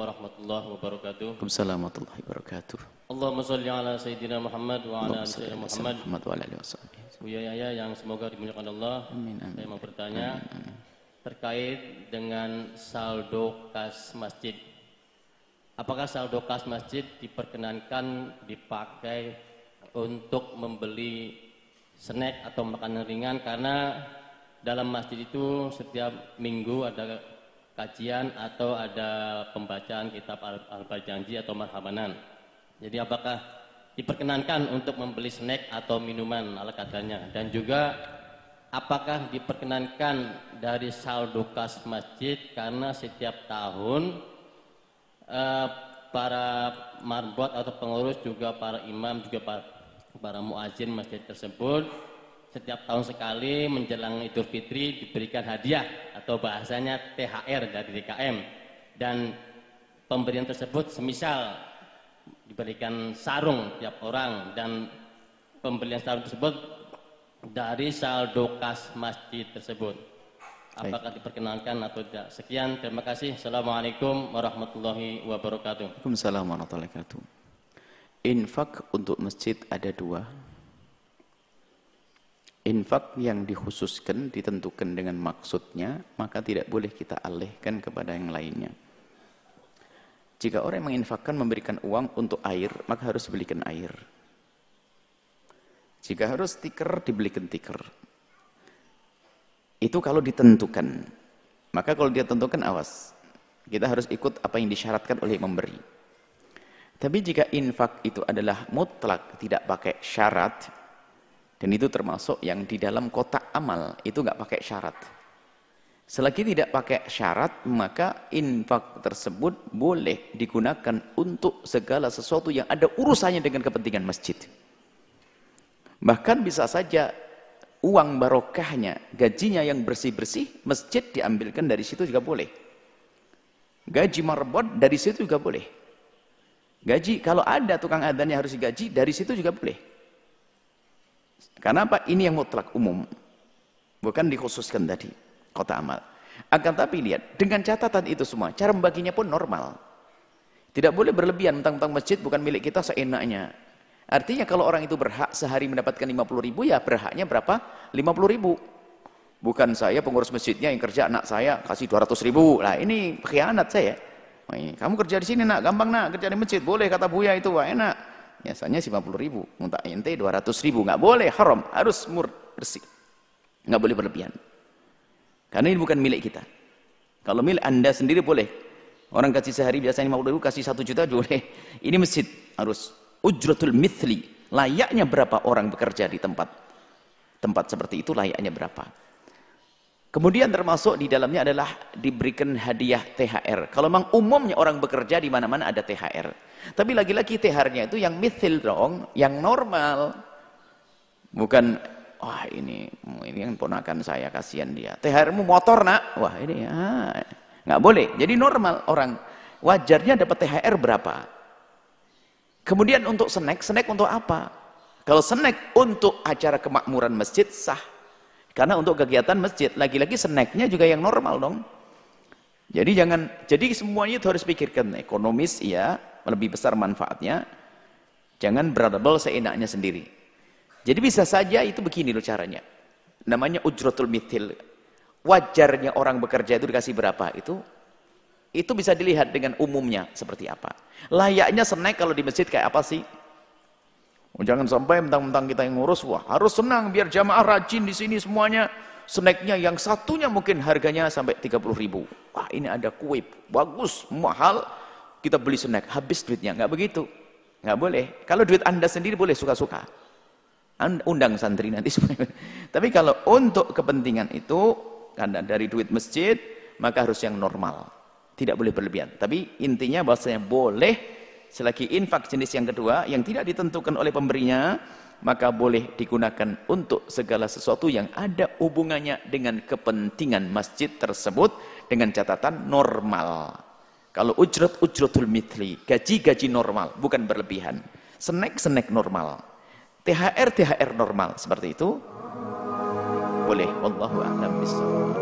warahmatullahi wabarakatuh. Waalaikumsalam warahmatullahi wabarakatuh. Allahumma sholli ala sayyidina Muhammad wa ala ali sayyidina Muhammad. Muhammad wa alihi. Buya Yaya yang semoga dimuliakan Allah. Amin, amin. Saya mau bertanya terkait dengan saldo kas masjid. Apakah saldo kas masjid diperkenankan dipakai untuk membeli snack atau makanan ringan karena dalam masjid itu setiap minggu ada kajian atau ada pembacaan kitab al- al-bajanji atau marhabanan. Jadi apakah diperkenankan untuk membeli snack atau minuman ala katanya dan juga apakah diperkenankan dari saldo kas masjid karena setiap tahun eh, para marbot atau pengurus juga para imam juga para, para muazin masjid tersebut setiap tahun sekali menjelang Idul Fitri diberikan hadiah atau bahasanya THR dari DKM dan pemberian tersebut semisal diberikan sarung tiap orang dan pembelian sarung tersebut dari saldo kas masjid tersebut. Apakah diperkenankan atau tidak? Sekian, terima kasih. Assalamualaikum warahmatullahi wabarakatuh. Waalaikumsalam warahmatullahi wabarakatuh. Infak untuk masjid ada dua. Infak yang dikhususkan, ditentukan dengan maksudnya, maka tidak boleh kita alihkan kepada yang lainnya. Jika orang yang menginfakkan memberikan uang untuk air, maka harus belikan air. Jika harus stiker, dibelikan stiker. Itu kalau ditentukan. Maka kalau dia tentukan, awas. Kita harus ikut apa yang disyaratkan oleh memberi. Tapi jika infak itu adalah mutlak, tidak pakai syarat, dan itu termasuk yang di dalam kotak amal, itu nggak pakai syarat. Selagi tidak pakai syarat, maka infak tersebut boleh digunakan untuk segala sesuatu yang ada urusannya dengan kepentingan masjid. Bahkan bisa saja uang barokahnya, gajinya yang bersih-bersih, masjid diambilkan dari situ juga boleh. Gaji marbot dari situ juga boleh. Gaji, kalau ada tukang adhan yang harus digaji, dari situ juga boleh. Karena apa? Ini yang mutlak umum. Bukan dikhususkan tadi, kota amal. Akan tapi lihat, dengan catatan itu semua, cara membaginya pun normal. Tidak boleh berlebihan, tentang masjid bukan milik kita seenaknya. Artinya kalau orang itu berhak sehari mendapatkan 50 ribu, ya berhaknya berapa? 50 ribu. Bukan saya pengurus masjidnya yang kerja anak saya kasih 200 ribu. Lah ini khianat saya. Kamu kerja di sini nak, gampang nak kerja di masjid. Boleh kata Buya itu, wah enak. Biasanya 50 ribu. Minta ente 200 ribu. Nggak boleh, haram. Harus mur, bersih. Nggak boleh berlebihan. Karena ini bukan milik kita. Kalau milik anda sendiri boleh. Orang kasih sehari biasanya 50 ribu, kasih 1 juta boleh. Ini masjid. Harus ujratul mithli. Layaknya berapa orang bekerja di tempat. Tempat seperti itu layaknya berapa. Kemudian termasuk di dalamnya adalah diberikan hadiah THR. Kalau memang umumnya orang bekerja di mana-mana ada THR. Tapi lagi-lagi THR-nya itu yang mithil dong, yang normal. Bukan, wah ini ini yang ponakan saya, kasihan dia. THR-mu motor nak? Wah ini, ah, nggak boleh. Jadi normal orang. Wajarnya dapat THR berapa? Kemudian untuk snack, snack untuk apa? Kalau snack untuk acara kemakmuran masjid sah. Karena untuk kegiatan masjid, lagi-lagi snacknya juga yang normal dong. Jadi jangan, jadi semuanya itu harus pikirkan ekonomis ya, lebih besar manfaatnya. Jangan beradabel seenaknya sendiri. Jadi bisa saja itu begini loh caranya. Namanya ujratul mithil. Wajarnya orang bekerja itu dikasih berapa? Itu itu bisa dilihat dengan umumnya seperti apa. Layaknya snack kalau di masjid kayak apa sih? Oh, jangan sampai mentang-mentang kita yang ngurus, wah harus senang biar jamaah rajin di sini semuanya. Snacknya yang satunya mungkin harganya sampai 30 ribu. Wah ini ada kue, bagus, mahal. Kita beli snack, habis duitnya. Nggak begitu. Nggak boleh. Kalau duit anda sendiri boleh suka-suka. Undang santri nanti semuanya. Tapi kalau untuk kepentingan itu, karena dari duit masjid, maka harus yang normal. Tidak boleh berlebihan. Tapi intinya bahasanya boleh Selagi infak jenis yang kedua yang tidak ditentukan oleh pemberinya, maka boleh digunakan untuk segala sesuatu yang ada hubungannya dengan kepentingan masjid tersebut dengan catatan normal. Kalau ujrat ujratul mitli, gaji-gaji normal, bukan berlebihan. Snack-snack normal. THR THR normal seperti itu. Boleh, wallahu a'lam bishawab.